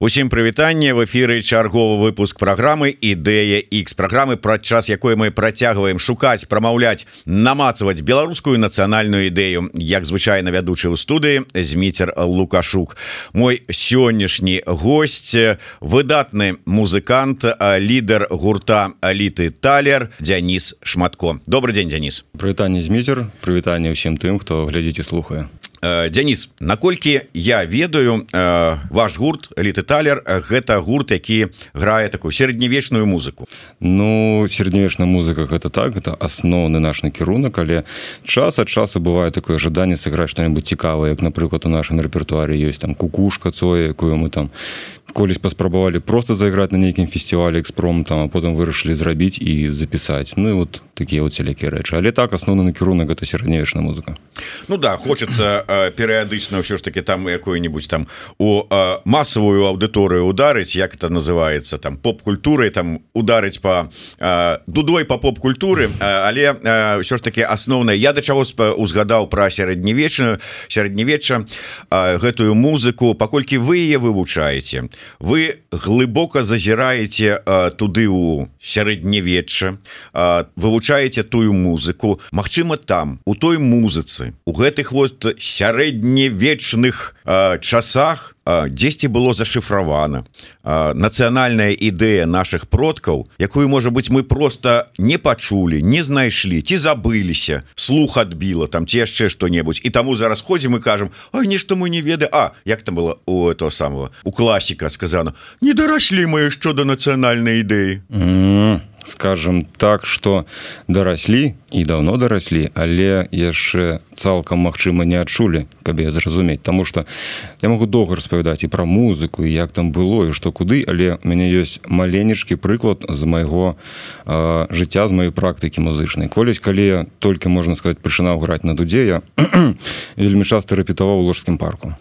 Усім прывітанне в эфиры чарговы выпуск программы ідэя X программы праз час якой мы працягваем шукаць прамаўляць намацаваць беларускую нацыянальную ідэю як звычайна вядучы ў студыі зміцер лукашук. Мой сённяшні гость выдатны музыкант лідар гурта аліты талер Дзяніс шматко. Добрый день Дзяніс. Прывітанне зміцер. Прывітанне ўсім тым хто глядзіць і слухае Дзяніс наколькі я ведаю э, ваш гурт эліты талер гэта гурт які грае такую сярэднявечную музыку. Ну сярэднявечная музыка гэта так это асноўны наш накірунак але час ад часу бывае такое жаданне сыграць што-нибудь цікавае як напрыклад у нашым рэпертуары ёсць там кукушка цоя якую мы там колись паспрабавалі просто зайграць на нейкім фестывалі экспром там а потым вырашылі зрабіць і запісаць. Ну і вот такія вот сялякія рэчы. Але так асноўны накірунак гэта сярэднявечная музыка. Ну да хочется э, перыядычна ўсё ж таки там якую-нибудь там у э, масавую аўдыторыю ударыць як это называется там поп-культуры там ударыць по э, дудой по поп-культуры э, але ўсё ж таки асноўная я да чаго узгадаў про сярэднявечную сярэднявечча э, гэтую музыку. Паколькі вы яе вывучаеце вы глыбока зазіраеце э, туды у сярэднявечча э, вывучаеце тую музыку Мачыма там у той музыцы у гэтых вот сярэднявечных э, часах дзесьці было зашифравана нацыянальная ідэя наших продкаў якую можа быть мы просто не пачулі не знайшлі ці забыліся слух адбіла там ці яшчэ что-небудзь і таму зараз ходзім и кажам А нешта мы не веда А як там было у этого самого у класіка сказано не дараслі мы що да нацыянальнай ідэі mm -hmm скажем так что дараслі і давно дараслі але яшчэ цалкам Мачыма не адчулі каб я зразумець. Тому что я могу доўга распавядаць і пра музыку як там было і што куды але у мяне ёсць маленечкі прыклад з майго э, жыцця з маёй практыкі музычнай. Колись калі толькі можна сказать пачынаў граць на дудзе я вельмі часто рэпетаваў ложскім парку.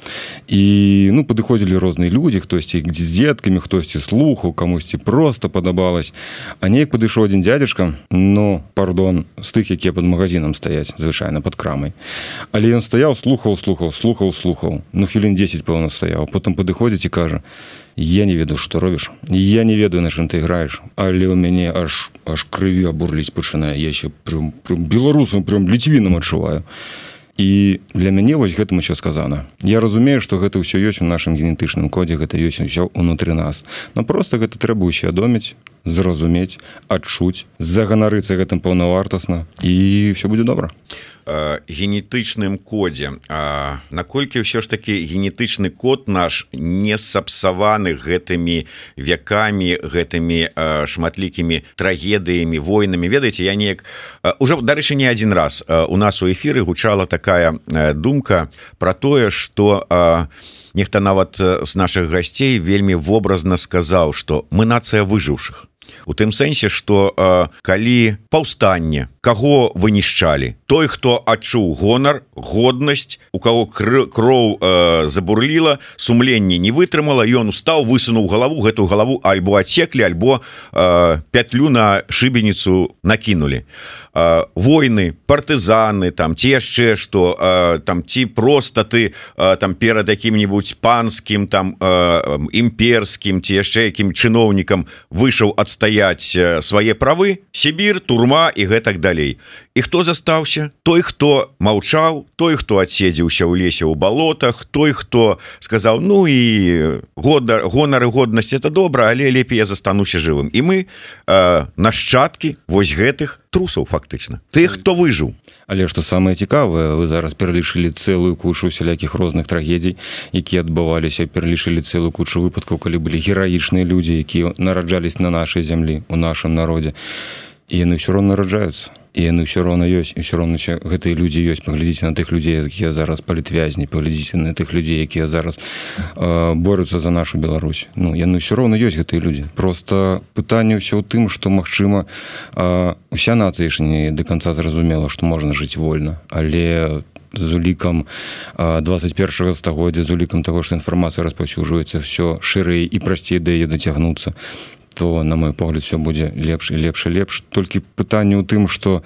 І ну падыходзілі розныя людзі хтосьці з дзеткамі хтосьці слухаў камусьці просто падабалось а неяк падышоў адзін дядзяшка ну пардон з тых якія под магазинам стаяць звычайна под крамай але ён стаяў слухаў слухаў слухаў слухаў ну хвілін 10 пэўна стаяў потым падыходзіць і кажа я не ведаю што робіш я не ведаю на чым ты граеш але ў мяне аж аж крыві абурліць пачынае я еще беларусам прям ліцвінам адчуваю і для мяне вось гэтым еще сказана я разумею что гэта ўсё ёсць у нашым генетычным кодзе гэта ёсць усё унутры нас. Но просто гэта трэба усвядоміць зразумець адчуць заганарыцца гэтым паўнавартасна і все будзе добра. Генетычным кодзе наколькі ўсё ж таки генетычны код наш не сапсаваны гэтымі вякамі гэтымі шматлікімі трагедыямі войнамі. Ведаеце я неяк уже дарэчы не один раз у нас у эфиры гучала такая думка про тое что нехта нават з наших гасцей вельмі вобразна сказаў что мы нацыя выжыўшых у тым сэнсе что калі паўстанне кого вынішчалі. Той хто адчуў гонар годнасць у кого кроў э, забурліла сумленне не вытрымала ён устаў высунуў галаву гэтую галаву альбо адсеклі альбо э, пятлю на шыбеніцу накінули э, войны партызаны там ці яшчэ что э, там ці просто ты э, там перад якім-нибудь панскім там э, імперскім ці яшчэ якім чыноўнікам выйшаў адстаяць свае правы Сібір турма і гэтак далей. І хто застаўся? Той хто маўчаў той хто адседзеўся ў лесе ў балотах той хто сказаў ну і года гонары годнасць это добра але лепей я застануся жывым і мы э, нашчадкі вось гэтых трусаў фактычна ты хто выжыў. Але што самае цікавае вы зараз пералічылі цэлую кучу сялякіх розных трагедзій якія адбываліся пералічылі цэлую кучу выпадкаў калі былі гераічныя людзі якія нараджались на нашай зямлі у нашым народе і яны ўсё роўна нараджаюцца яны ўсё роўна ёсць і ўсё роўна гэтыя людзі ёсць. Паглядзіце на тых людзей якія зараз палітвязні паглядзіце на тых людзей якія зараз э, борюцца за нашу Беларусь. Ну яны ўсё роўна ёсць гэтыя людзі. Просто пытанне ўсё ў тым што магчыма э, уся нацыя ж не до конца зразумела што можна жыць вольна. Але з улікам 21 стагоддзя з улікам таго што інфармацыя распаўсюджваецца все шырэй і прасцей да яе дацягнуцца то на мой погляд все будзе лепш і лепш і лепш толькі пытанне ў тым что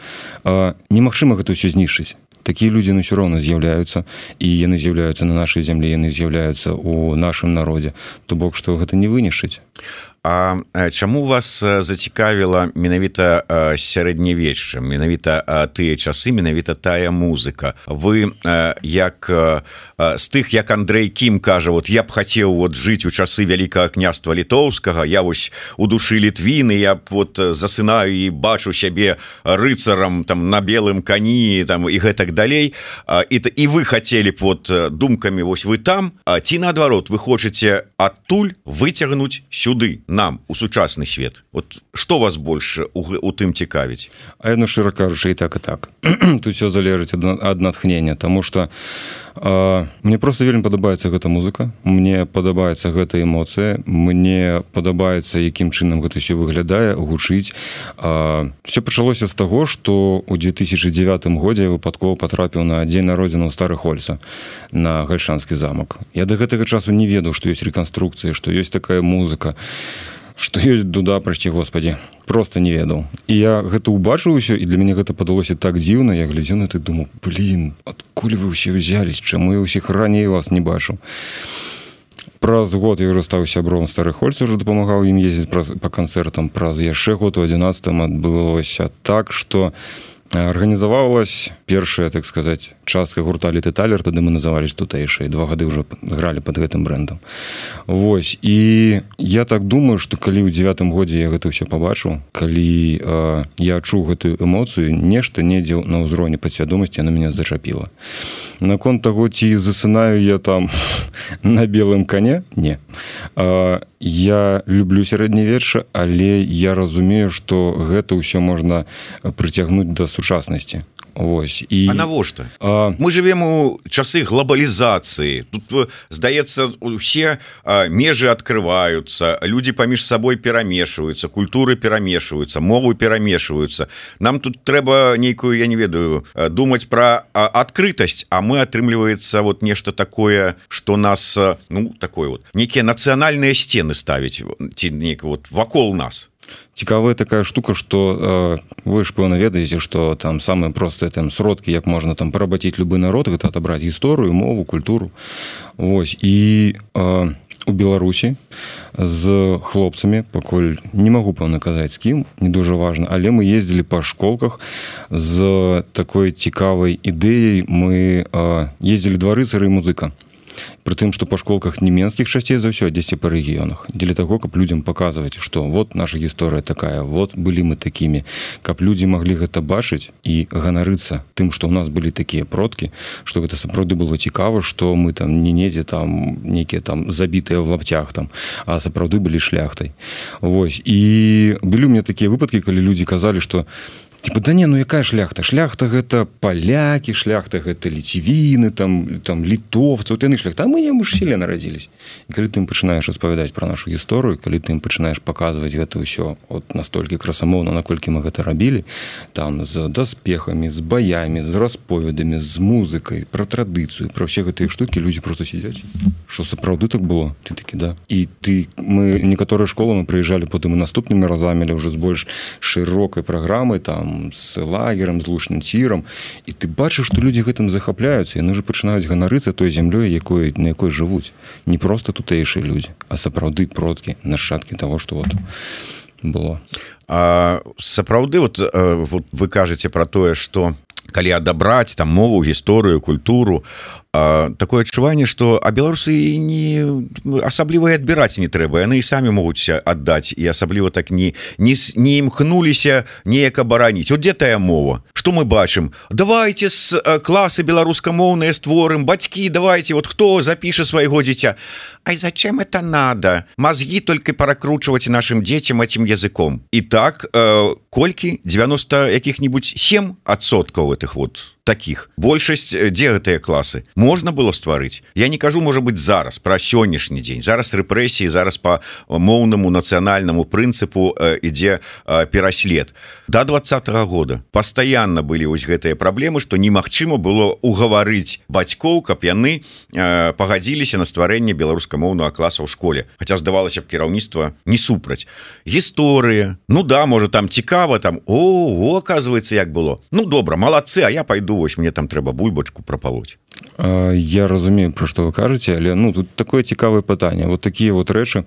немагчыма гэта ўсё знішчыць такія людзі ну все роўна з'яўляюцца і яны з'яўляюцца на нашай зямлі яны з'яўляюцца у нашым народзе то бок што гэта не вынішыць А чаму вас зацікавіла менавіта сярэднявечча менавіта тыя часы менавіта тая музыка? Вы як з тых як Андрей Кім кажа вот я б хацеў вот жыць у часы вялікага княства літоўскага я вось у душы літвіны я вот засынаю і бачу сябе рыцарам там на белым кані там і гэтак далей і і вы хацелі б вот думкамі вось вы там ці наадварот вы хочаце адтуль выцягнуць сюды нам у сучасны свет? Вот что вас больше у, у тым цікавіць? А яно шчыра кажучы і так і так. Тут все залежыць ад натхнення тому что э, мне просто вельмі падабаецца гэта музыка мне падабаецца гэта эмоцыя мне падабаецца якім чынам гэта все выглядае гучыць. Э, все пачалося з таго что у 2009 годзе выпадкова потрапіў на дзень народзіна стары хольца на гальшанскі замак. Я до гэтага часу не ведаў что ёсць рэканструкцыі что ёсць такая музыка что ёсць дуда прачці Господі просто не ведаў і я гэта убачыў усё і для мяне гэта падалося так дзіўна. Я глядзеў на ты думаю блин адкуль вы ўсе ўзялись чаму я ўсіх раней вас не бачу праз год я уже стаў сябром стары хольц уже дапамагаў ім ездзіць праз па канцэртам. Праз яшчэ год у 11 адбылося так что арганізавалась першая так сказать частка гурта літы талер тады мы назывались тутэйшай два гады уже гралі под гэтым брендом Вось і я так думаю что калі ў девятым годзе я гэта ўсё побачыў калі э, я адчуў гэтую эмоцыю нешта недзе на ўзроўні падсвядомасці на меня зачапіла наконт таго ці засынаю я там на белым коне? Не. Э, я люблю сярэднявечча але я разумею что гэта ўсё можна прыцягнуць да сучаснасці Вось і навошта? мы живвем у часы глобалізацыі тут здаецца усе межы открываюцца люди паміж сабой перамешваюцца культуры перамешваюцца мову перамешваюцца нам тут трэба нейкую я не ведаю думаць про адкрытасць а мы атрымліваецца вот нешта такое что нас ну такое вот некія нацыянальныя сцены ставіць ці нейк вот вакол нас цікавая такая штука что э, вы ж пэўна ведаеце что там самые простыя там сродкі як можна там парабаціць любы народ гэта отобрать гісторыю мову культуру. Вось і э, у беларусі з хлопцамі пакуль не могу пэўна казаць з кім не дуже важно але мы ездзілі па школках з такой цікавай ідэяй. Мы э, ездзілі два рыцары музыка притым что па школках нямецкіх часцей за ўсё дзесьці па рэгіёнах. Дзеля того каб людям показваць что вот наша гісторыя такая вот былі мы такімі. Каб людзі маглі гэта бачыць і ганарыцца тым что у нас былі такія продкі что гэта сапраўды было цікава что мы там не недзе там нейкія там забітыя в лапцях там а сапраўды былі шляхтай. Вось і былі у меня такія выпадкі калі людзі казалі что типа да не ну якая шляхта? Шляхта гэта палякі шляхта гэта ліцівіны там там літовцы яны шляхта. Мы мы ж селе нарадзілись і калі ты пачынаеш распавядаць про нашу гісторыю калі ты ім пачынаеш паказваць гэта ўсё от настолькі красамоўна наколькі мы гэта рабілі там з даспехамі з баямі з расповедамі з музыкай про традыцыю про все гэтыя штукі людзі просто сядзяць. Что сапраўды так было? Ты такі да. І ты мы некаторыя школы мы прыязджалі потым і наступнымі разамі уже з больш шырокай праграмы там с лагером з лушным цірам. І ты бачыш што людзі гэтым захапляюцца. Яны же пачынаюць ганарыцца той зямлёй якой на якой жывуць. Не просто тутэйшыя людзі а сапраўды продкі нашчадкі того что вот было. А, сапраўды вот, вот вы кажаце про тое что калі адабраць там мову гісторыю культуру такое адчуванне что а беларусы не асабліва адбіраць не трэба яны і самі могуць аддаць і асабліва так не не не імкнуліся неяк абараніць вот дзе тая мова? Что мы бачым давайте с класы беларускамоўныя створым бацькі давайте вот хто запіша свайго дзіця Ай зачем это надо? Мозги только паракручваць нашим дзецям этим языком. І так э, колькі 90 якіх-нибудь 7 адсоткаў этих вот таких. Большасць дзе гэтыя класы можна было стварыць я не кажу можа быть зараз про сённяшні дзень зараз рэпрэсіі зараз по моўнаму нацыянальнаму прынцыпу ідзе пераслед до двадцатого года постоянно былі вось гэтыя праблемы что немагчыма было угаварыць бацькоў каб яны пагадзіліся на стварэнне беларускамоўнага класа ў школе. Хотя здавалася б кіраўніцтва не супраць. Гісторыя Ну да можа там цікава там о оказывается як было Ну добра малацы А я пойду году вось мне там трэба бульбачку прапалоць я разумею про што вы кажаце але ну тут такое цікавае пытанне. Вот такія вот рэчы.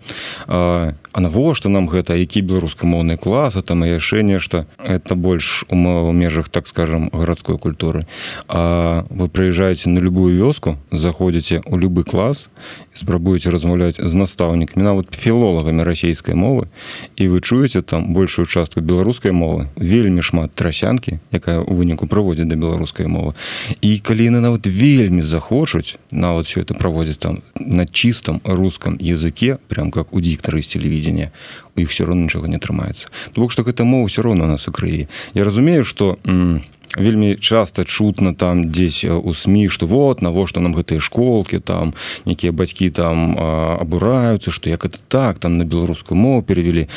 А навошта нам гэта? Які беларускамоўны клас там і яшчэ нешта? Это больш ў межах так скажем гарадской культуры. А вы прыязджаеце на любую вёску заходзіце у любы клас спрабуеце размаўляць з настаўнікамі нават філолагамі расійскай мовы і вы чуеце там большую частку беларускай мовы. Вельмі шмат трасянкі якая у выніку праводзіць да беларускай мовы. І калі яны нават вельмі захочуць нават все это праводзіць там на чыстом рускам языке прям как у діктары з телевидения у іх все равно нічога не атрымаецца то бок что гэта мова все равно у нас у крыві я разумею что у вельмі часто чутно там дзесь у сМ что вот навошта нам гэтыя школки там некія бацькі там абураюцца что як это так там на беларускую мову перевялі.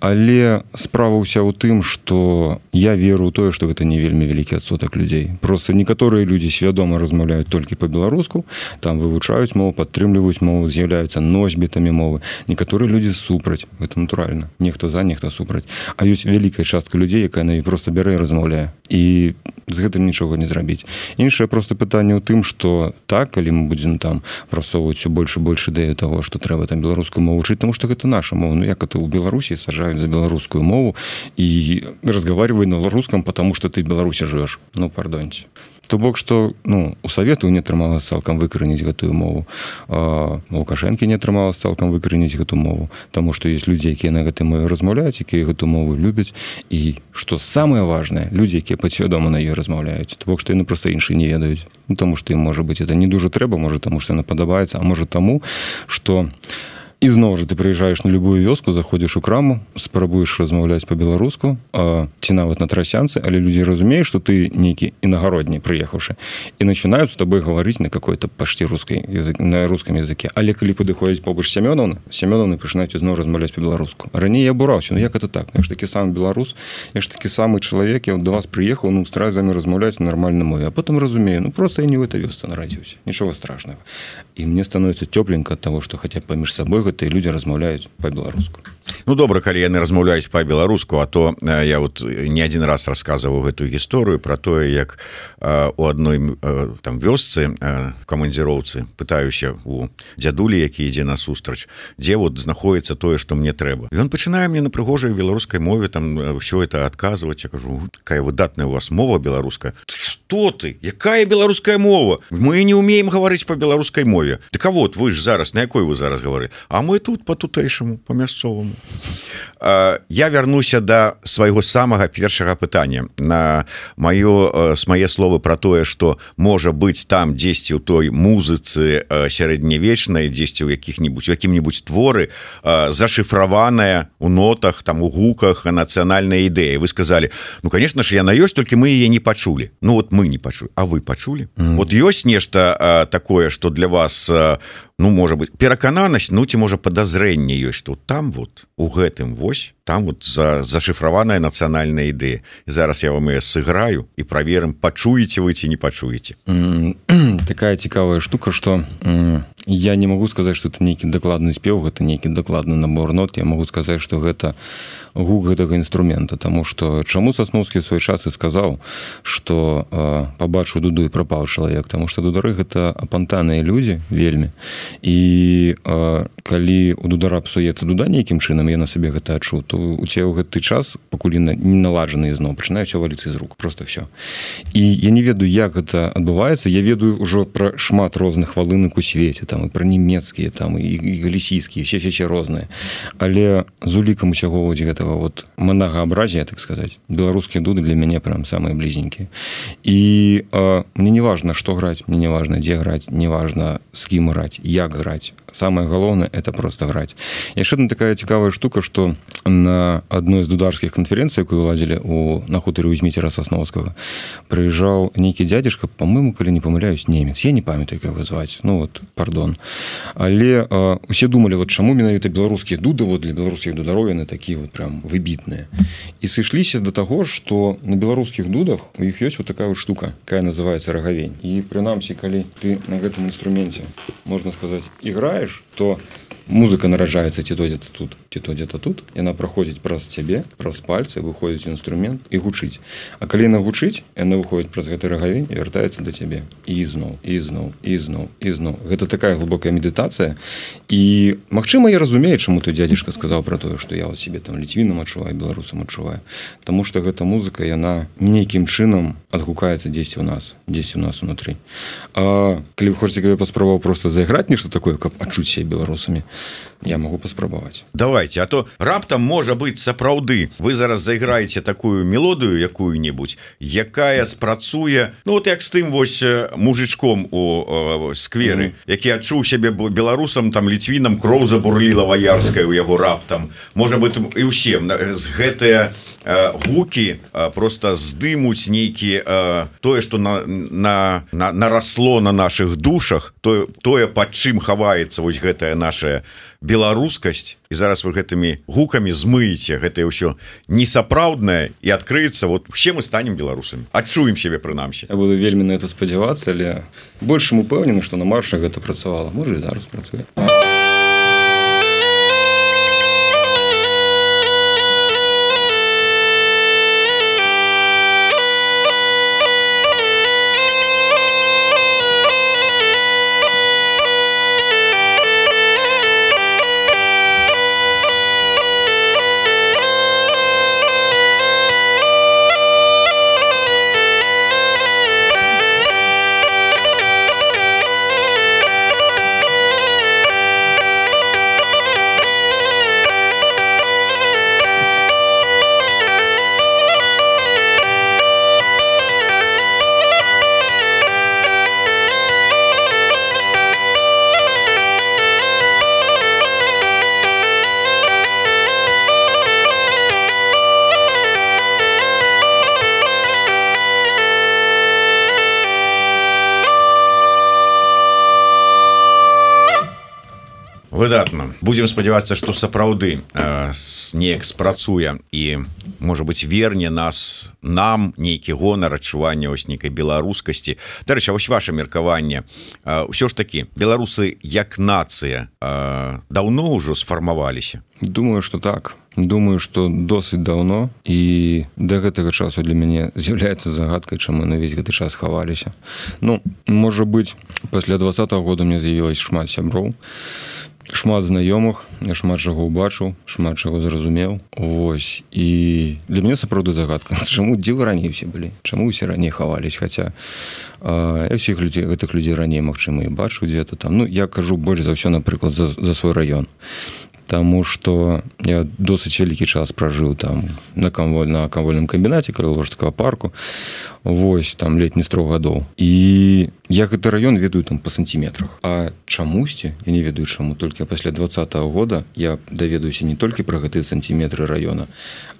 Але справа ўся ў тым что я веру тое что гэта не вельмі вялікі адсотак людзей. Просто некаторыя людзі свядома размаўляюць толькі по-беларуску там вывучаюць мову падтрымліваюць мову з'яўляюцца носьбітамі мовы. Некаторыя людзі супраць гэта натуральна. Нехта за нехта супраць. А ёсць вялікая частка людзей якая на просто бярэ размаўляе. І з гэтым нічога не зрабіць. Іншае просто пытанне ў тым что так калі мы будзем там прасоўваць все больше больше ідэю того что трэба там беларускую мову вучыць тому что гэта наша мова. Ну як это у беларусі сажаюць за беларускую мову і разговаривай на русском потому что ты беларусі жывеш ну пардоньте то бок что ну у савету не атрымалася цалкам выкараніць гэтую мову. Лукашэнкі не атрымалася цалкам выкараніць гэту мову Таму что есть людзі якія на гэтай мове размаўляюць якія гэту мову любяць. І что самое важное людзі якія падсвядома на ёй размаўляюць. То бок што яны просто іншыя не ведаюць. Ну, тому что ім можа быть это не дужа трэба можа таму что яна падабаецца а можа таму что у ізноў жа ты прыязджаеш на любую вёску заходзіш у краму спрабуеш размаўляць по-беларуску ці нават на трасянцы але людзі разумеюць что ты нейкі інагародні прыехаўшы і начинаюць с тобой гаварыць на какой-то пашце рускай язык на рускам языке. Але калі падыходзіць побач сямёнаўна сямёнаўны пачынаюць ізноў размаўляць по-беларуску раней я бураўся Ну як это так? Я ж такі сам беларус я ж такі самы чалавек я до вас прыехаў ну стра замі размаўляць нармальна мове. А потым разумею ну просто я не в этой вёсце нарадзіўся нічога страшного і мне становится цёпленька от того что хаця паміж сабой гэтыя людзі размаўляюць по-беларуску Ну добра калі яны размаўляюць по-беларуску а то я вот не один раз рассказываў гэтую гісторыю про тое як у адной там вёсцы камандзіроўцы пытаюся у дзядулі які ідзе насустрач дзе вот знаходіцца тое что мне трэба. Ён пачынае мне на прыгожай беларускай мове там все это адказваць. Я кажу какая выдатная у вас мова беларуская что ты? Якая беларуская мова? Мы не умеем гаварыць по беларускай мове так а вот вы ж зараз на якой вы зараз гавары А мы тут по тутэйшаму по мясцоваму я вярнуся до да свайго самага першага пытання на маё с мае словы про тое что можа быть там дзесьці у той музыцы сярэднявечнай дзесьці у якіх-нибудь якім-нибудь творы зашифраваная у нотах там у гуках нацыянальная ідэя вы сказали ну конечно ж яна ёсць только мы яе не пачулі Ну вот мы не пачулі А вы пачулі mm -hmm. вот ёсць нешта такое что для вас ну можа быть перакананасць ну ці можа подазрэнне ёсць тут там вот у гэтым вось там вот за зашифраваная нацыянальная ідэя зараз я вам сыграю і праверым пачуеце вы ці не пачуеце такая цікавая штука что я не могу сказаць что это нейкі дакладны спеў гэта нейкі дакладны набор нот. Я могу сказаць что гэта гук гэтага інструмента тому что чаму сасноўскі свой час і сказаў что э, побачу дуду і прапаў чалавек тому что дудары гэта апантаныя людзі вельмі і э, калі у дудара псуецца дуда нейкім чынам я на сабе гэта адчу то у ця ў гэты час пакуль не наладжаны зноў пачынаю все валіцца з рук. Просто все і я не ведаю як гэта адбываецца я ведаю ўжо пра шмат розных валынак у свеце там і пра нямецкія там і, галісійскія все все розныя але з улікам усяго вось гэтага вот многообразия так сказать беларускія дуды для мяне прям самые блізненькія. І э, мне не важно что граць мне не важно дзе граць неважно с кім граць як граць самое галоўнае это просто граць яшчэ одна такая цікавая штука что на адной з дударскіх канферэнцый якую ладзілі у на хутары узьміцера сасноўскага прыязджаў нейкі дядзяжка по-мому калі не памыляюсь немец. Я не памятаю как вызваць ну вот пардон. Але э, усе думалі вот чаму менавіта беларускія дуды вот для беларускіх дударовіны такі вот прям выбітныя. І сышліся до таго что на беларускіх дудах у іх ёсць вот такая вот штука якая называется рагавень і прынамсі калі ты на гэтым інструменце можна сказаць іграеш то музыка нараджаецца ці то где-то тут ці то где-то тут яна праходзіць праз цябе праз пальцы выходзіць інструмент і гучыць. А калі нагучыць яна выходзіць праз гэты рагавень і вяртаецца да цябе. І зноў і зноў і зноў і зноў. Гэта такая глубокая медытацыя. І Мачыма я разумею чаму ты дядзішка сказаў про тое што я вот себе там ліцвінам адчуваю беларусам адчуваю. Таму что гэта музыка яна нейкім чынам адгукаецца дзесьці у нас дзесь у нас унутры. А калі вы хочаце каб я паспрабаваў просто зайграць нешта такое каб адчуць себе беларусамі я могу паспрабаваць давайте а то раптам можа быть сапраўды. Вы зараз зайграеце такую мелодыю якую-нибудь якая спрацуе Ну вот як з тым вось мужичком у скверы які адчуў сябе беларусам там ліцвінам кроў забурліла ваярская у яго раптам. Можа быть і ўсім з гэтыя гукі просто здымуць нейкі тое что на на на нарасло на наших душах то тое под чым хаваецца вось гэтая наша беларускасць. І зараз вы гэтымі гукамі змыеце. Гэтае ўсё несапраўднае і адкрыецца. Вот все мы станем беларусамі. Адчуем себе прынамсі. Я буду вельмі на это спадзявацца але большым упэўнены что на марша гэта працавала. Можа зараз працуе. а выдатна будем спадзявацца что сапраўды э, снег спрацуе і может быть верне нас нам нейкі гонар адчування ось нейкай беларускасці. Дарэча вось ваше меркаванне. Ўсё ж таки беларусы як нацыя э, давно ўжо сфармаваліся? Думаю что так. Думаю что досыць давно і да гэтага часу для мяне з'яўляецца загадкай чаму на весь гэты час хаваліся. Ну можа быть пасля два -го года мне з'явілась шмат сяброў шмат знаёмых я шмат чаго ўбачыў шмат чаго зразумеў. Вось. І для мяне сапраўды загадка. Чаму дзе вы раней усе былі? Чаму усе раней хавались хаця я ўсіх людзей гэтых людзей раней магчыма і бачу дзе-то там. Ну я кажу больш за ўсё напрыклад за, за свой раён Таму што я досыць вялікі час пражыў там на камволь на камвольным камбінаце каля ложскага парку. Вось там летні строг гадоў. І я гэты раён ведаю там па сантиметрах А чамусьці я не ведаю чаму толькі пасля два -го года я даведаюся не толькі пра гэтыя сантиметры раёна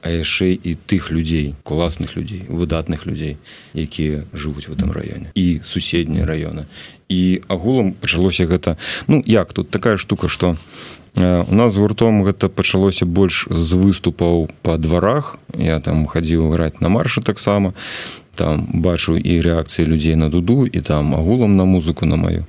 а яшчэ і тых людзей класных людзей выдатных людзей якія жывуць в этом раёне і суседнія раёны. І агулам пачалося гэта ну як тут такая штука что у нас гуртом гэта пачалося больш з выступаў па дварах я там хадзіў граць на маршы таксама там бачу і рэакцыі людзей на дуду і там агулам на музыку на маю.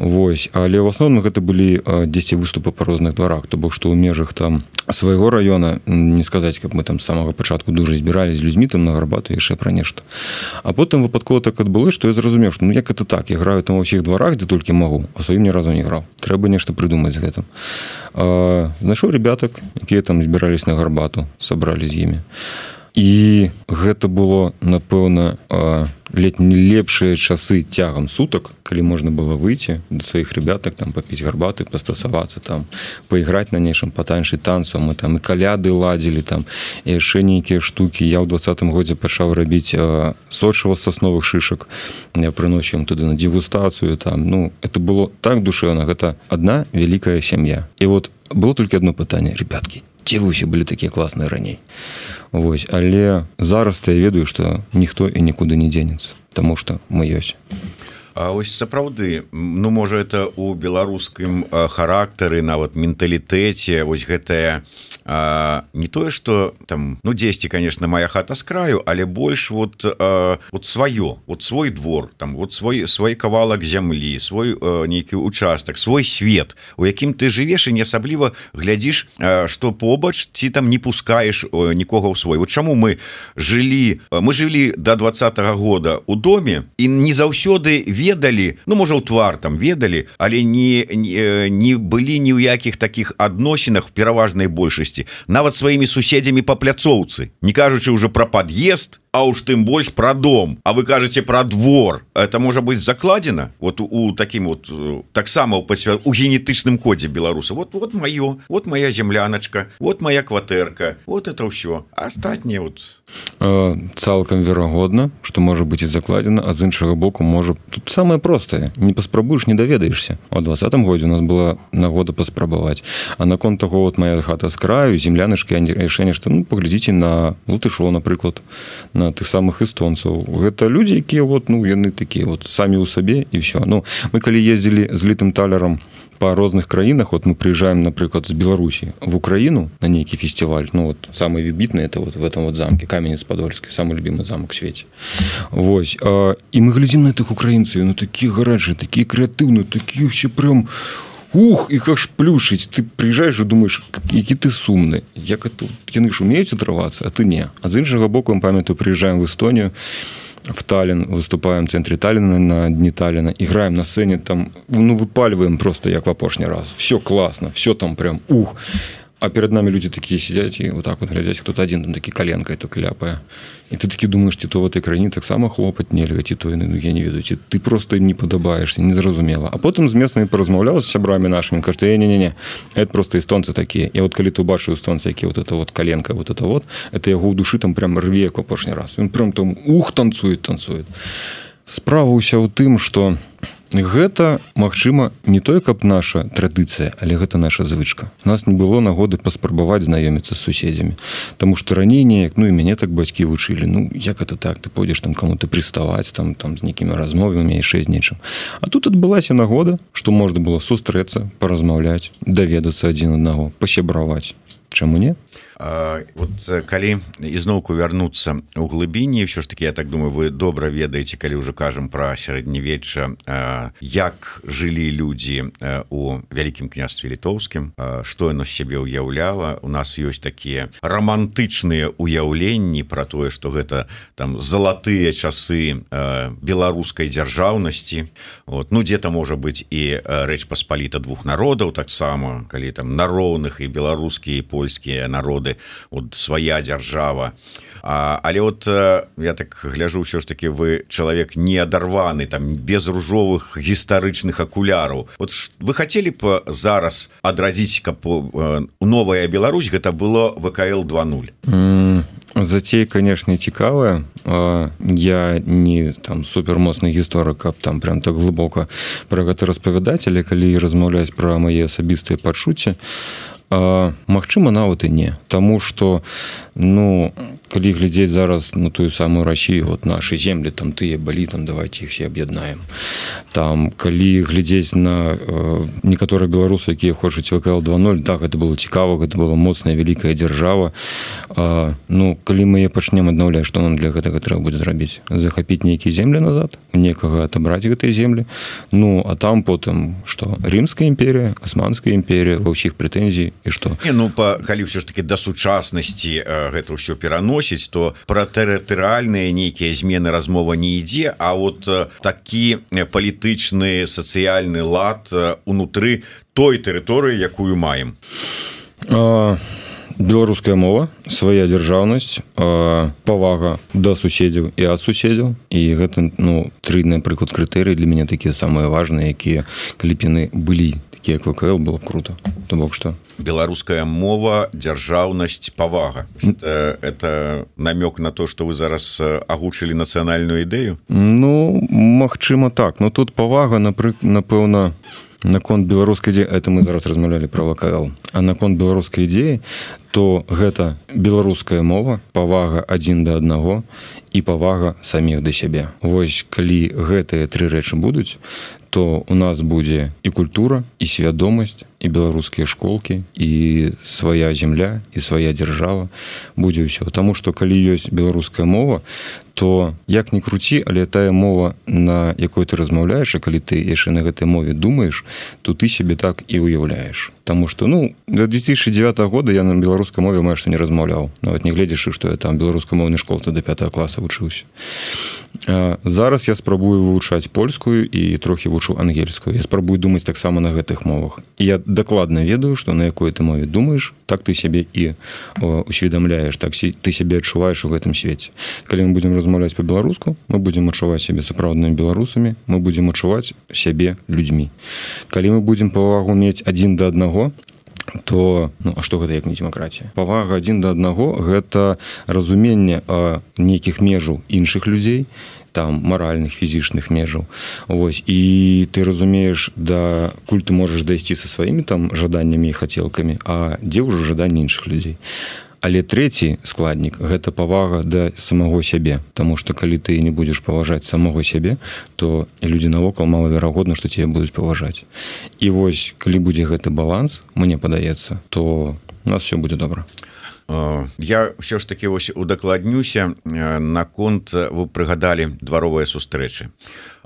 Вось але ў асноўным гэта былі 10 выступы па розных дварах то бок што ў межах там свайго района не сказаць каб мы там самага пачатку дужа збіралі з людзьмі там на гарбату яшчэ пра нешта. А потым выпадкова так адбылы што я зразумеў што ну як это так я граю там ва ўсіх дварах дзе толькі магу а сваім ні разу не граў. Трэба нешта прыдумаць гэтым. Знайшоў ребятак якія там збірались на гарбату сабралі з імі. а і гэта было напэўна летні лепшыя часы цягам сутак калі можна было выйти да сваіх ребятак там папіць гарбаты пастасавацца там пайграць на нейшым патаньшай танцу мы там і каляды ладзілі там яшчэ нейкія штукі. Я ў двадцатым годзе пачаў рабіць сочыва сасновых шышак. Я прыносім туды на дегустацыю там. Ну это было так душэўна. Гэта одна вялікая сям'я. І вот было толькі одно пытанне ребяткі дзе вы усе былі такія класныя раней Вось але зараз я ведаю што ніхто і нікуды не дзенецца Таму што мы ёсць А ось сапраўды ну можа это у беларускім характары нават менталітэце вось гэтая а, не тое что там ну 10 конечно моя хата с краю але больш вот а, вот сваё вот свой двор там вот свой свой кавалак зямлі свой нейкі участак свой свет у якім ты жывеш і не асабліва глядзіш что побач ці там не пускаешь нікога ў свой. Вот чаму мы жылі мы жылі до двадцатого года у доме і не заўсёды ведалі ну можа у твар там ведалі але не не, не былі ні ў якіх таких адносінах пераважнай большасці нават сваімі суседзямі по пляцоўцы не кажучы уже про пад'езд а уж тым больш про дом. А вы кажаце про двор. Это можа быть закладена вот у таким вот э, таксама посвя у генетычным коде беларуса вот вот маё вот моя земляночка вот моя кватэрка вот это ўсё астатніе вот. Э, цалкам верагодна что можа быть і закладена а з іншага боку можа тут самое простае не паспрабуеш не даведаешься о двадцатым годзе у нас была нагода паспрабаваць а наконт того вот моя хата с краю землянышки рашэнне что ну паглядзіце на латышо напрыклад на тых самых эстонцаў. Гэта людзі якія вот ну яны такія вот самі ў сабе і все ну мы калі ездзілі з літым талерам по розных краінах вот мы приезжаем напрыклад з беларусі в украіну на нейкі фестиваль ну вот самый вібітны это вот в этом вот замке каменец подольскі самый любимый замок свеце. Вось а, і мы глядзім на тых украінцаў ну такі гаражы такія крэатыўны такі все прям у ух их аж плюшить? Ты приезжаешь и думаешь які ты сумны як это яны ж умеюць атрывацца а ты не а з іншага боку памятаю приезжаем в эстонію в таллин выступаем центре таллина на дни таллина играем на сцене там ну выпаливаем просто як в апошні раз. Все классно все там прям ух а перед нами люди такие сидят и вот так вот глядяць кто-то один там такі коленкой то кляпая. І ты такі думаешь ці то в этой краіне таксама хлопаць нельга ці то ну, я не ведаю ці ты просто не падабаешься незразумела а потым з местнымі паразмаўляла з сябрамі нашими кажу не не не это просто эстонцы такія і вот калі ты убачыў эстонцы які вот это вот коленка вот это вот это яго ў душы там прям рве апошні раз. Ён прям там ух танцует танцует. Справа ўся ў тым что у гэта магчыма не той каб наша традыцыя але гэта наша звычка. У нас не было нагоды паспрабаваць знаёміцца з суседзямі Таму што раней неяк ну і мяне так бацькі вучылі Ну як это так? Ты пойдзеш там кому-то прыставаць там там з нейкімі размовамі яшчэ з нечым А тут адбылася нагода што можна было сустрэцца паразмаўляць даведацца адзін аднаго пасябраваць. Чаму не вот калі ізноўку вярнуцца у глыбіні ўсё ж таки я так думаю вы добра ведаеце калі ўжо кажам про сярэднявечча як жылі людзі у вялікім княстве літоўскім што яно сябе ўяўляла у нас ёсць такія романтычныя уяўленні про тое что гэта там залатыя часы беларускай дзяржаўнасці вот ну где-то можа быть і рэч паспаліта двух народаў таксама калі там на роўных і беларускія і польскія народы народы вот свая дзяржава. А, але вот я так гляжу ўсё ж таки вы чалавек не адарваны там без ружовых гістарычных акуляраў. Вот вы хотели б зараз адрадзіць каб новая Беларусь гэта было вКл 20 mm. Зацей канешне цікавая. Я не там супермоцны гісторык каб там прям так глыбока про гэта распавядаць але калі размаўляць пра мае асабістыя пачуцці Магчыма нават і не. Таму что ну калі глядзець зараз на тую самую Росію вот наши земли там тыя былі там давайте их все аб'яднаем там калі глядзець на э, некаторыя беларусы якія хочуць вКл 20 так это было цікава гэта была моцная вялікая дзяржава э, ну калі мы я пачнем аднаўляць что нам для гэтага трэба будзе зрабіць захапіць нейкія земли назад некага отобраць гэтай земли ну а там потым что? Рымская імперія асманская імперія ва ўсіх прэтэнзій і что? Не, ну па калі ўсё ж таки да сучаснасці гэта ўсё пераносіць то про тэрытарыальныя нейкія змены размова не ідзе А вот такі палітычны сацыяльны лад унутры той тэрыторыі якую маем. А беларуская мова свая дзяржаўнасць павага да суседзяў і ад суседзяў і гэта ну тры напрыклад крытэрыі для мяне такія самыя важныя якія кліпіны былі такія квКл было круто. То бок что беларуская мова дзяржаўнасць павага. Это, это намёк на то что вы зараз агучылі нацыянальную ідэю? Ну Мачыма так. Но тут павага напры напэўна наконт беларускай ідзе это мы зараз размаўлялі про вКл а наконт беларускай ідзеі то гэта беларуская мова павага адзін да аднаго і павага саміх да сябе. Вось калі гэтыя тры рэчы будуць то у нас будзе і культура і свядомасць і беларускія школкі і свая земля і свая дзяржава. Будзе ўсё. Таму што калі ёсць беларуская мова то як не круці але тая мова на якой ты размаўляеш а калі ты яшчэ на гэтай мове думаеш то ты сябе так і уяўляеш Таму что ну до 2009 года я на беларускай мове маю што не размаўляў нават не гледзячы што я там беларускамоўны школцы до 5 класа вучыўся зараз я спрабую вывучаць польскую і трохі вучу ангельскую. Я спрабую думаць таксама на гэтых мовах. Я дакладна ведаю што на якой ты мове думаеш так ты сябе і усведамляеш так ты сябе адчуваеш у гэтым свеце калі мы будзем размаўляць по-беларуску мы будзем адчуваць сябе сапраўднымі беларусамі мы будзем адчуваць сябе людзьмі калі мы будзем павагу мець адзін да аднаго то ну а што гэта як не дэмакратія? Павага адзін да аднаго гэта разуменне нейкіх межаў іншых людзей там маральных фізічных межаў. Вось і ты разумееш да куль ты можаш дайсці са сваімі там жаданнямі і хацелкамі А дзе ўжо жаданні іншых людзей Але трэці складнік гэта павага да самого сябе. Таму што калі ты не будзеш паважаць самого сябе то людзі навокал малаверагодна што тебе будуць паважаць. І вось калі будзе гэты баланс мне падаецца то у нас все будзе добра. Я все ж таки вось удакладнюся наконт вы прыгадалі дваровыя сустрэчы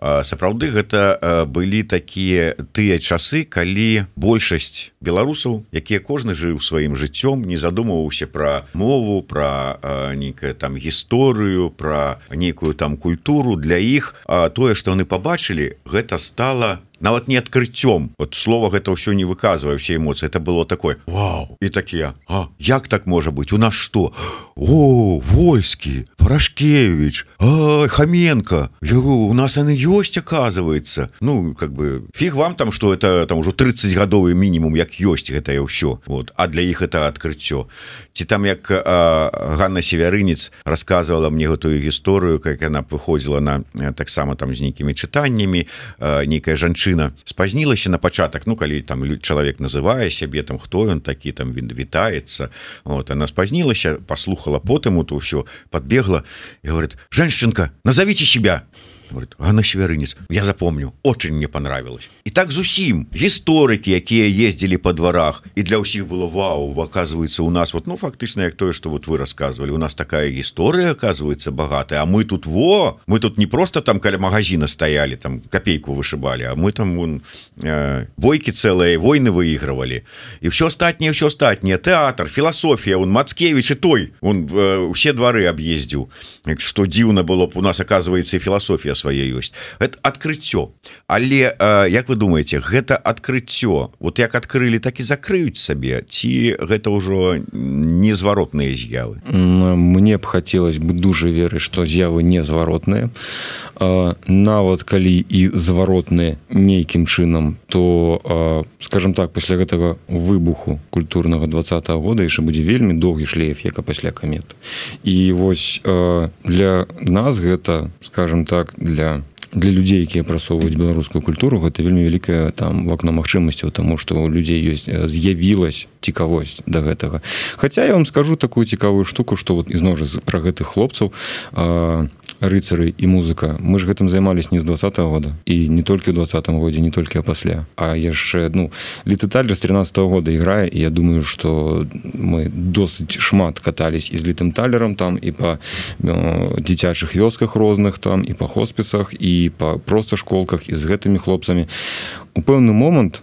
сапраўды гэта былі такія тыя часы калі большасць беларусаў якія кожны жыў сваім жыццём не задумваўся пра мову пра нейкая там гісторыю пра нейкую там культуру. Для іх тое што яны побачылі гэта стала нават не адкрыццём. Вот слова гэта ўсё не выказвае все эмоцыі. Это было такое Вау! І такія А як так можа быть у нас что о войскі! Парашкевич хаменко у нас яны ёсць оказывается ну как бы фиг вам там что это там уже 30 гадовы мінімум як ёсць гэтае ўсё. Вот. А для іх это адкрыццё. Ці там як Ганна северынец рассказывала мне гэтую гісторыю как яна выходзіла на таксама там з нейкімі чытаннямі нейкая жанчына жанчына спазнілася на пачатак Ну калі там чалавек называе сябе там хто ён такі там він вітаецца вот она спазнілася послухала потым то ўсё подбегла говорит женщинка назовите себя говорит Ганна Северынец я запомню очень мне понравилось и так зусім гісторыкі якія ездили по дворах и для ўсіх было Вау оказывается у нас вот ну фактычна як тое что вот вы рассказывали у нас такая гісторыя оказывается богатая А мы тут во мы тут не просто там каля магазина стояли там копейку вышибали а мы там вон э, бойки целые войны выигрывали и все астатніе все астатніе театр философия он Мацкевич и той он э, все дворы объездзіў что дзіўна было у нас оказывается философия свае ёсць это адкрыццё але як вы думаете гэта адкрыццё вот як адкрылі так і закрыюць сабе ці гэта ўжо незваротныя з'явы? Мне б хацелось бы дужа верыць что з'явы незваротныя. Нават калі і зваротныя нейкім чынам то скажем так пасля гэтага выбуху культурнага двадцатого года яшчэ будзе вельмі доўгі шлейф як пасля камет. І вось для нас гэта скажем так для для людзей якія прасоўваюць беларускую культуру гэта вельмі вялікая там вакно магчымасцяў тому что у людзей ёсць з'явілась цікавосць до да гэтага. Хаця я вам скажу такую цікавую штуку что вот ізноў жа пра гэтых хлопцаў а, рыцары і музыка. Мы ж гэтым займались не з два -го года. І не толькі ў двадцатом годзе не толькі пасля а яшчэ ну літэталь з 13 -го года іграе і я думаю что мы досыць шмат катались і з літым талерам там і по дзіцячых вёсках розных там і по хоспісах і по просто школках і з гэтымі хлопцамі у пэўны момант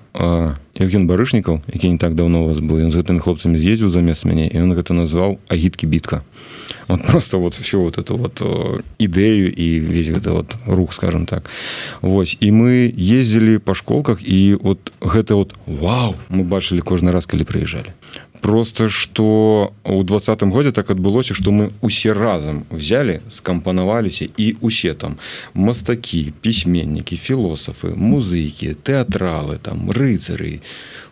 Евген барышнікаў які не так давно вас был ён з гэтымі хлопцамі з'ездзіў замест мяне і ён гэта назваў агіткі бітка вот просто вот все вот эту вот ідэю і весь гэта вот рух скажем так. Вось і мы ездзілі па школках і вот гэта вот Вау! Мы бачылі кожны раз калі прыязджалі просто что у двадцатым годзе так адбылося что мы усе разам взяли скампанаваліся і усе там мастакі пісьменнікі філосафы музыкі тэатралы там рыцары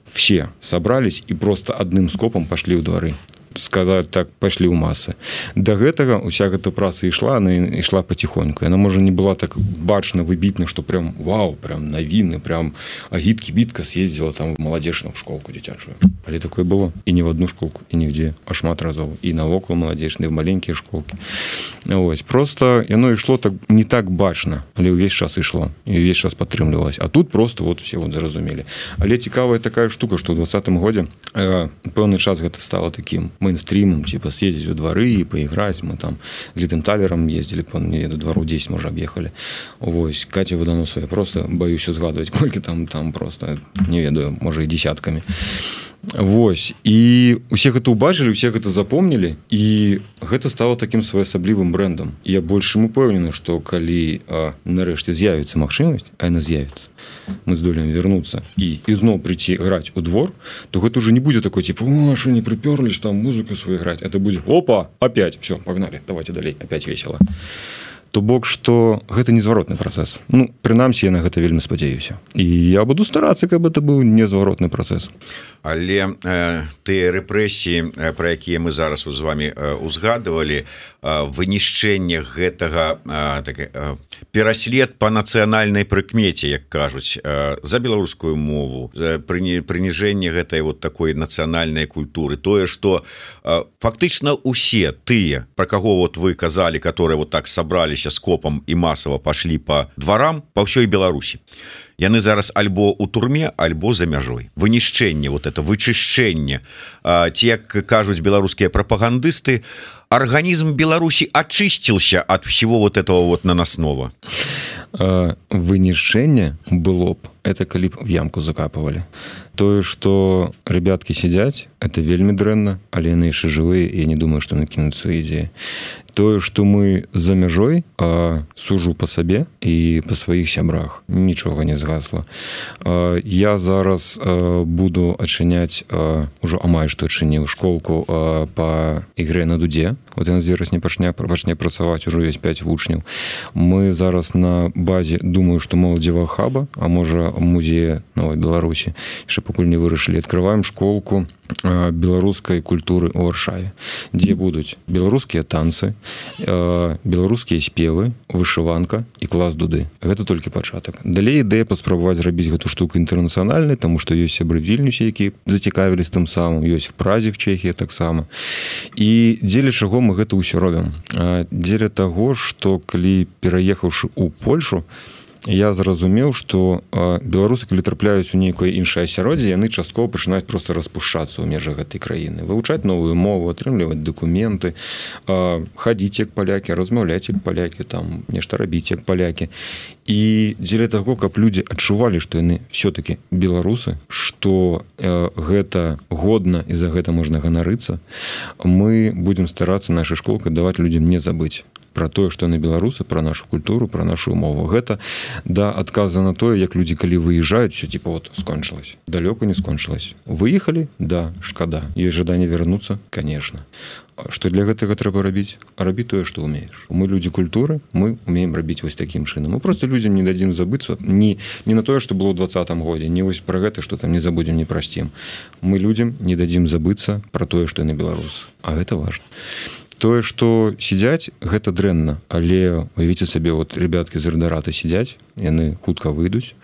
все собрались і просто адным скопам пашлі ў двары сказать так пашлі ў масы до гэтага уся гэта праца ішла она ішла потихоньку она можа не была так бачна выбітна что прям вау прям навіны прям агіткі бітка съездила там маладзежна в школку дзіцячую. Але такое было. І не в одну школку і нігдзе а шмат разоў і навокал маладзежны в маленькія школки ось просто яно ішло так не так бачна але ўвесь час ішло і увесь час падтрымлівалась а тут просто вот все вот зразумелі. Але цікавая такая штука что двадцатым годзе э, пэўны час гэта стало таким мейнстрімом типа съездить у двары і поиграць мы там літым талерам ездили по мне до двару 10 можа об'ехали Вось катя выданосу я просто боюсь узгадывать колькі там там просто не ведаю можа і десятками Вось. І усе гэта убачылі усе гэта запомнілі і гэта стало таким своеасаблівым брендам я большым упэўнены что калі нарэшце з'явіцца магчымасць а яна з'явіцца мы здолеем вернуться і ізноў прийти граць у двор то гэта уже не будзе такой типа что не прыперлись там музыку свой граць? Это будзе опа опять все погнали давайте далей опять весело то бок что гэта незваротны працэс. Ну прынамсі я на гэта вельмі спадзяюся. І я буду старацца каб это быў незваротны працэс. Але э, тыя рэпрэсіі э, про якія мы зараз з вами э, узгадывалі вынішчэнне гэтага так, пераслед по нацыянальнай прыкмеце як кажуць за беларускую мову прыніжэнне гэтай вот такой нацыянальнай культуры. Тое что фактычна усе тыя про каго вот вы казалі которые вот так сабраліся скопам і масава пашлі по дварам по ўсёй беларусі яны зараз альбо у турме альбо за мяжой. Вынішчэнне вот это вычышчэнне. Ці як кажуць беларускія прапагандысты арганізм Беларусі очысціился от всего вот этого вот нанаснова вынішэнне было б это калі б в ямку закапывали. Тое что ребятки сядзяць это вельмі дрэнна але яны яшчэ жывыя я не думаю что накінуцца ідзе тое что мы за мяжой а, сужу по сабе і по сваіх сябрах нічога не згасла а, я зараз а, буду адчыняць ужо амаль што адчыніў школку а, по ігры на дудзе вот яна з верасня пачня пачне працаваць ужо есть 5 вучняў мы зараз на базе думаю что моладзева хаба а можа музея новой беларусі яшчэ пакуль не вырашылі открываем школку беларускай культуры у аршаве дзе будуць беларускія танцы беларускія спевы вышыванка і клас дуды. Гэта толькі пачатак далей ідэя паспрабаваць зрабіць гэту штуку інтэрнацыянальнай тому што ёсць сябры вільнюсе які зацікавілись тым самым ёсць в празе в чехія таксама і дзеля чаго мы гэта ўсё робім? Дзеля таго што калі пераехаўшы у польшу то я зразумеў что беларусы калі трапляюць у нейкае іншае асяроддзе яны часткова пачынаюць просто распушчацца ў межах гэтай краіны вывучаць новую мову атрымліваць документы хадзіць як палякі размаўляць як палякі там нешта рабіць як палякі. І дзеля таго каб людзі адчувалі што яны все-таки беларусы что гэта годна і за гэта можна ганарыцца мы будемм старацца наша школка даваць людям не забыць про тое что на беларусы про нашу культуру про нашу мову. Гэта да адказа на тое як людзі калі выезжаюць все типа вот скончылась далёка не скончылась выехали да шкада. Есть жаданне вернуться конечно что для гэтага трэба рабіць? Рабі тое что умеешь мы люди культуры мы умеем рабіць вось таким чынам. Мы просто людям не дадзім забыцца не не на тое что было двадцатом годзе не вось про гэта что там не забудем не прасцім. Мы людям не дадзім забыцца про тое что на беларус а гэта важно тое что сядзяць гэта дрэнна. Але уявіце сабе вот ребятки з рдарата сядзяць яны хутка выйдуць.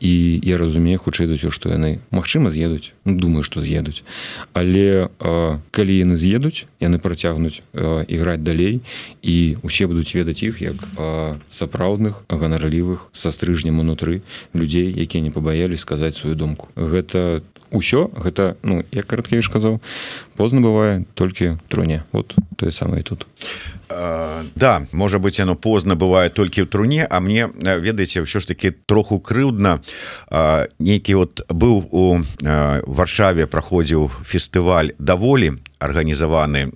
І я разумею хутчэй за ўсё што яны Мачыма з'едуць. Ну, думаю что з'едуць. Але а, калі яны з'едуць яны працягнуць іграць далей і усе будуць ведаць іх як а, сапраўдных ганарлівых са стрыжнем унутры людзей якія не пабаялі сказаць сваю думку. Гэта ўсё гэта ну як караткевіш казаў позна бывае толькі труне. Вот тое самае тут Uh, да можа быть оно позна бывает толькі ў труне а мне ведаеце ўсё ж таки троху крыўдна uh, нейкі вот быў у uh, варшаве праходзіў фестываль даволі арганізаваны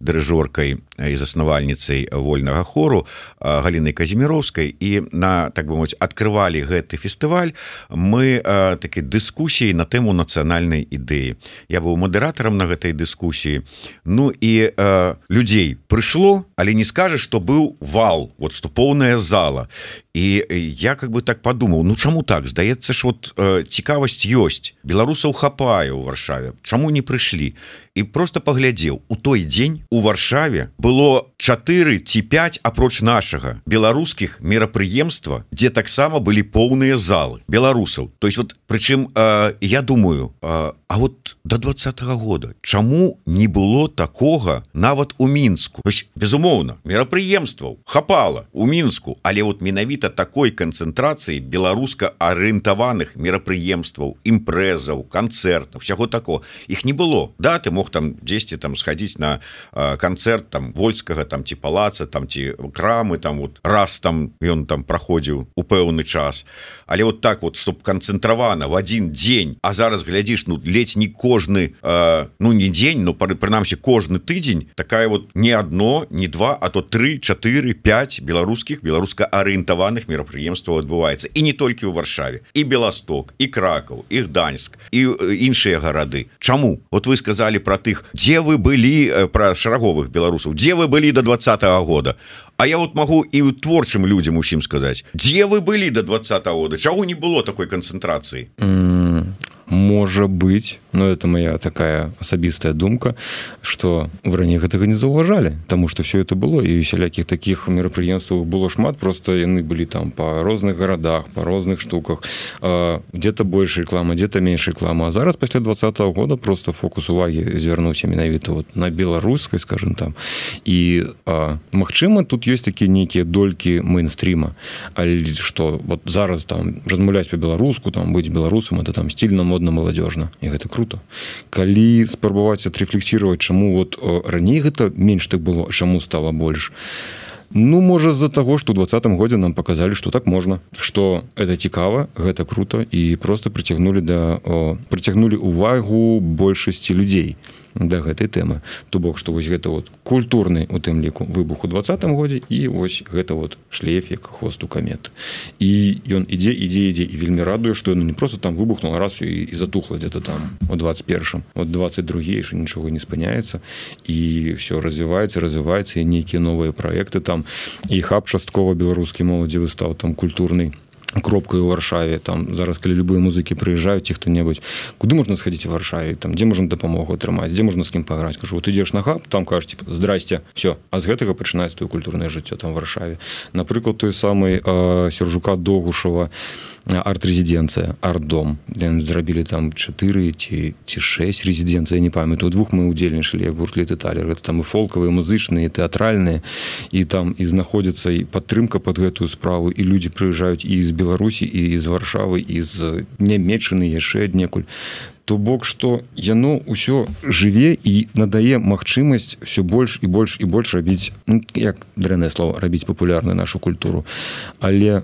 дырыжоркай і заснавальніцай вольнага хору галіны казіміроўскай і на так бы мовіць открывалі гэты фестываль мы такі дыскусіі на тэму нацыянальнай ідэі. Я быў мадэратарам на гэтай дыскусіі. Ну і людзей прыйшло але не скажа что быў вал вот что поўная зала і я как бы так подумаў Ну чаму так? Здаецца ж вот э, цікавасць ёсць. Беларусаў хапае у варшаве. Чаму не прыйшлі? І просто паглядзеў. У той дзень у варшаве было 4 ці 5 апроч нашага беларускіх мерапрыемства дзе таксама былі поўныя залы беларусаў. То есть вот прычым э, я думаю э, А вот до двадцатого года чаму не было такога нават у мінску? Безумоўна мерапрыемстваў хапала у мінску але вот менавіта такой канцэнтрацыі беларуска арыентаваных мерапрыемстваў імпрэзаў канцэртаў усяго тако іх не было. Да ты мог там 10 там сходить на канцэрт там вольскага там ці палаца там ці крамы там вот раз там ён там праходзіў у пэўны час. Але вот так вот чтоб канцэнтравана в один дзень а зараз глядзіш ну ледзь не кожны э, ну не дзень но пары прынамсі кожны тыдзень такая вот не одно не два а то три 4 5 беларускіх беларуска арыентаваных мерапрыемстваў адбываецца і не толькі ў варшаве і беласток і кракаў іх даньск і іншыя гарады. Чаму? Вот вы сказали про тых дзе вы былі про шараговых беларусаў дзе вы былі до двадцатого года? А я вот могу і у творчым людям усім сказаць дзе вы былі до двадцатого года? Чаго не было такой канцэнтрацыі mm, можа быть но это моя такая асабістая думка что в раней гэтага не заўважалі тому что все это было і сялякіх таких мерапрыемстваў было шмат просто яны былі там по розных гарадах по розных штуках. Где-то больше реклама где-то менш реклама. А зараз пасля двадцатого года просто фокус увагі звярнуўся менавіта вот на беларускай скажем там. І Мачыма тут есть такія нейкія долькі мейнстрима что вот зараз там размаўляць по-беларуску там быть беларусам это там стильно модно маладзёжна. І гэта круто круто. Калі спрабаваць отрефлексировать чаму вот раней гэта менш так было чаму стало больш? Ну можа з-за того что двадцатым годзе нам показалі что так можна что это цікава гэта круто і просто прыцягнули да прыцягнули увагу большасці людзей. то да гэтай тэмы. То бок што вось гэта вот культурны у тым ліку выбух у двадцатым годзе і вось гэта вот шлейфік хвосту камет. І ён ідзе ідзе ідзе і вельмі радуе што яно не просто там выбухнула расу і, і затухла где-то там у 21 от 22 яшчэ нічога не спыняецца і все развіваецца развіваецца і нейкія новыя праекты там. І хаб часткова беларускі моладзі выстаў там культурный кропкаю у варшаве там зараз калі любыя музыкі прыязджаюць ці хто-небудзь куды можна схадзіць у варшаве там дзе можна дапамогу атрымаць дзе можна з кім паграць кажу ты ідзеш на хаб там кажуць типа, здрасце все а з гэтага пачынаецца твоё культурнае жыццё там варшаве. Напрыклад той самый э, сержука догушава арт-рэзідэнцыя арт-дом. Зрабілі там 4 ці ці 6 рэзідэнцыя не памятаю. Двух мы удзельнічалі гуртлі тыталер это там і фолкавыя музычныя тэатральныя. І там і знаходзіцца і падтрымка под гэтую справу і людзі прыязджаюць і з беларусі і з варшавы і з нямечаны яшчэ аднекуль. То бок что яно ўсё жыве і надае магчымасць все больш і больш і больш рабіць ну, як дрэннае слово рабіць папулярную нашу культуру. Але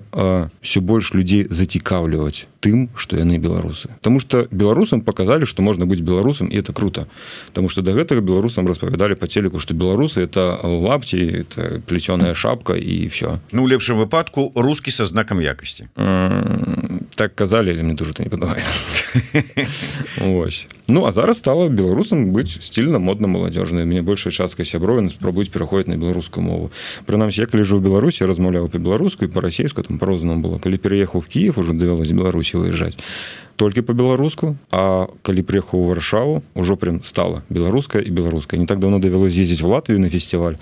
все больш людзей зацікаўліваць тым что яны беларусы Таму что беларусам показалі что можна быць беларусам і это круто Таму что до гэтага беларусам распавядалі по телеку что беларусы это лапці это плеченая шапка і все Ну у лепшым выпадку рускі со знакам якасці так казалі мне дуже не падабаецца Ось. Ну а зараз стала беларусам быць стильно модна маладзёжна мне большая частка сяброў спрабуюць пераходзіць на беларускую мову прынамсі я калі жыў беларусі размаўляў по-беларуску і по-расейску там по-рознаму было калі пераехаў в Киев уже давялось беларусі выязджаць толькі по-беларуску А калі приехаў у варшаву ўжо прям стала беларуская і беларуская не так давно давялось ездзіць в Латвію на фестиваль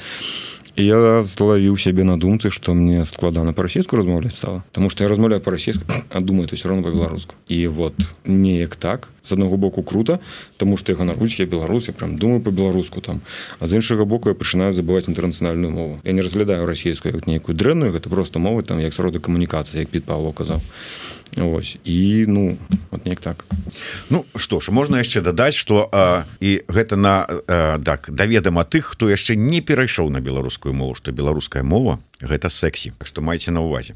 я злавіў сябе на думцы что мне складана по-расійску размаўляць стала потому что я размаўляю по-расійску а думаю то все равно по-беларуску і вот неяк так з аднаго боку круто тому что я ганарусь я беларус я прям думаю по-беларуску там. А з іншага боку я пачынаю забываць інтэрнацыянальную мову. Я не разглядаю расійскую як нейкую дрэнную гэта просто мовы там як сроды камунікацыі як під Павло казаў Ось. І ну вот неяк так. Ну что ж можна яшчэ дадаць что і гэта на а, так даведама тых хто яшчэ не перайшоў на беларускую мову что беларуская мова гэта сексі что майце на увазе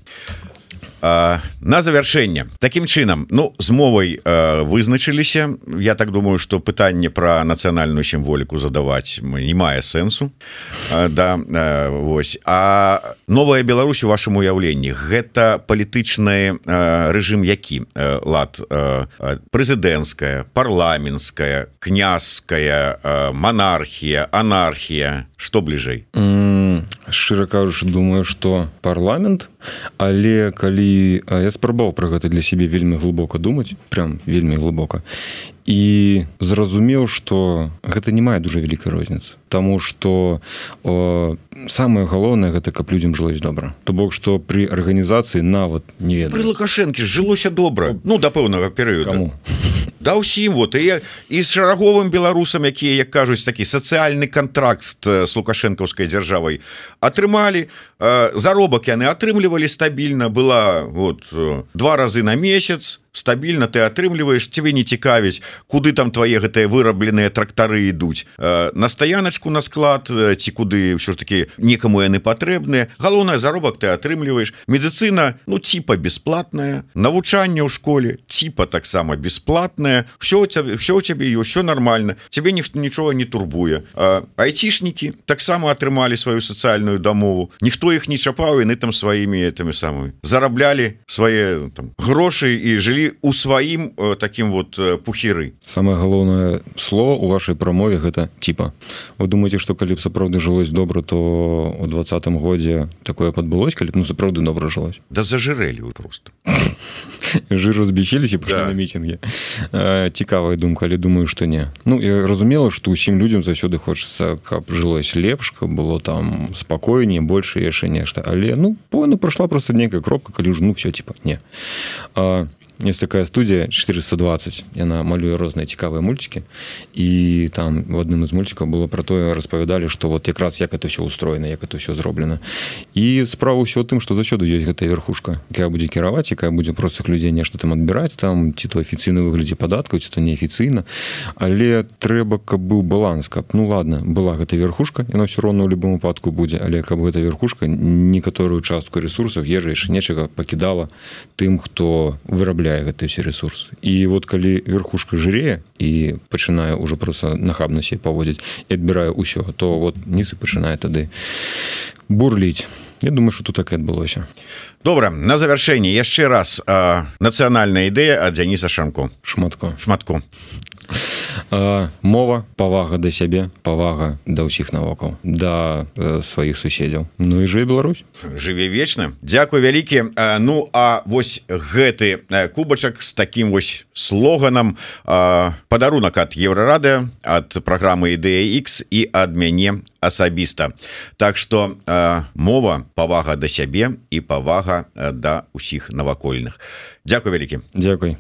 на завяршэнне таким чынам ну з мовай вызначыліся Я так думаю что пытанне про нацыянальную сімволіку задаваць мы не мае сэнсу да Вось а новая Беларусь у вашем уяўленні гэта палітычны рэжым які лад прэзідэнцкая парламенская князская монархія анархія что бліжэй шчыра кажучы думаю что парламент. Але калі я спрабаў про гэта для сябе вельмі глыбока думаць прям вельмі глыбока. І зразумеў что гэта не мае дуже вялікай розніцы. Таму что самое галоўнае гэта каб людзям жылось добра. То бок что при арганізацыі нават не ведаю. Лукашэнкі жылося добра. Ну да пэўнага перыяду да ўсім вот і і з шараговым беларусам якія як кажуць такі сацыяльны контракт с лукашэнкаўскай дзяржавай атрымалі. Заробак яны атрымлівалі стабільна была вот два разы на месяц стабільна ты атрымліваешь тебе не цікавіць куды там твае гэтыя вырабленыя трактары ідуць. На стаяночку на склад ці куды ўсё ж таки некаму яны патрэбныя. Галоўная заробак ты атрымліваешь медыцына ну типа бесплатная. Навучанне ў школе типа таксама бесплатная. Все цябе все у цябе все нормально тебе ніхто нічога не турбуе. Айцішнікі таксама атрымалі сваю сацыяльную дамову. Ніхто іх не чапаў яны там сваімі этими самымі зараблялі свае там грошы і жылі у сваім таким вот пухеры самое галоўнае слово у вашай прамове гэта типа. Вы думаете что калі б сапраўды жылось добра то у двадцатым годзе такое падбылось калі ну сапраўды добра жылось? Да зажырэлі просто жиру збічыліся да. мітинге цікавая думка але думаю что не. Ну я разумела что усім людям заўсёды хочется каб жылось лепш каб было там спакойнее больше яшчэ нешта. Але ну пону пройшла просто некая кропка калі ж ну все типа не. А, есть такая студія 420 яна малюе розныя цікавыя мульцікі і там в адным из мульцікаў было про тое распавядалі что вот якраз як это все устроена як это все зроблена і справа ўсё тым что заўсёды ёсць гэтая верхушка? Якая будзе кіраваць якая будзе простых людзей нешта там адбіраць там ці то афіцыйны выглядзе падаткаў ці то неафіцыйна але трэба каб быў баланс каб ну ладно была гэта верхушка яна все роўно ў любым упадку будзе але каб гэта верхушка некаторую частку ресурсаў ежаеш нечага пакідала тым хто вырабляе губляе гэты все ресурсы. І вот калі верхушка жыре і пачынае ўжо просто нахабна себе паводзіць і адбірае ўсё то вот нісы пачынае тады бурліць Я думаю что тут так і адбылося добра на завяршэнне яшчэ раз нацыянальная ідэя ад дзяніса шамку шматко. Шматку мова павага да сябе павага да ўсіх навокал да сваіх суседзяў. Ну і жыве Беларусь. Жыве вечна. Дякую вялікі. Ну а вось гэты кубачак з таким вось слоганам падарунак ад еўрарады ад праграмы ідэя X і ад мяне асабіста Так что мова павага да сябе і павага да ўсіх навакольных. Дякую вялікі. Дякуй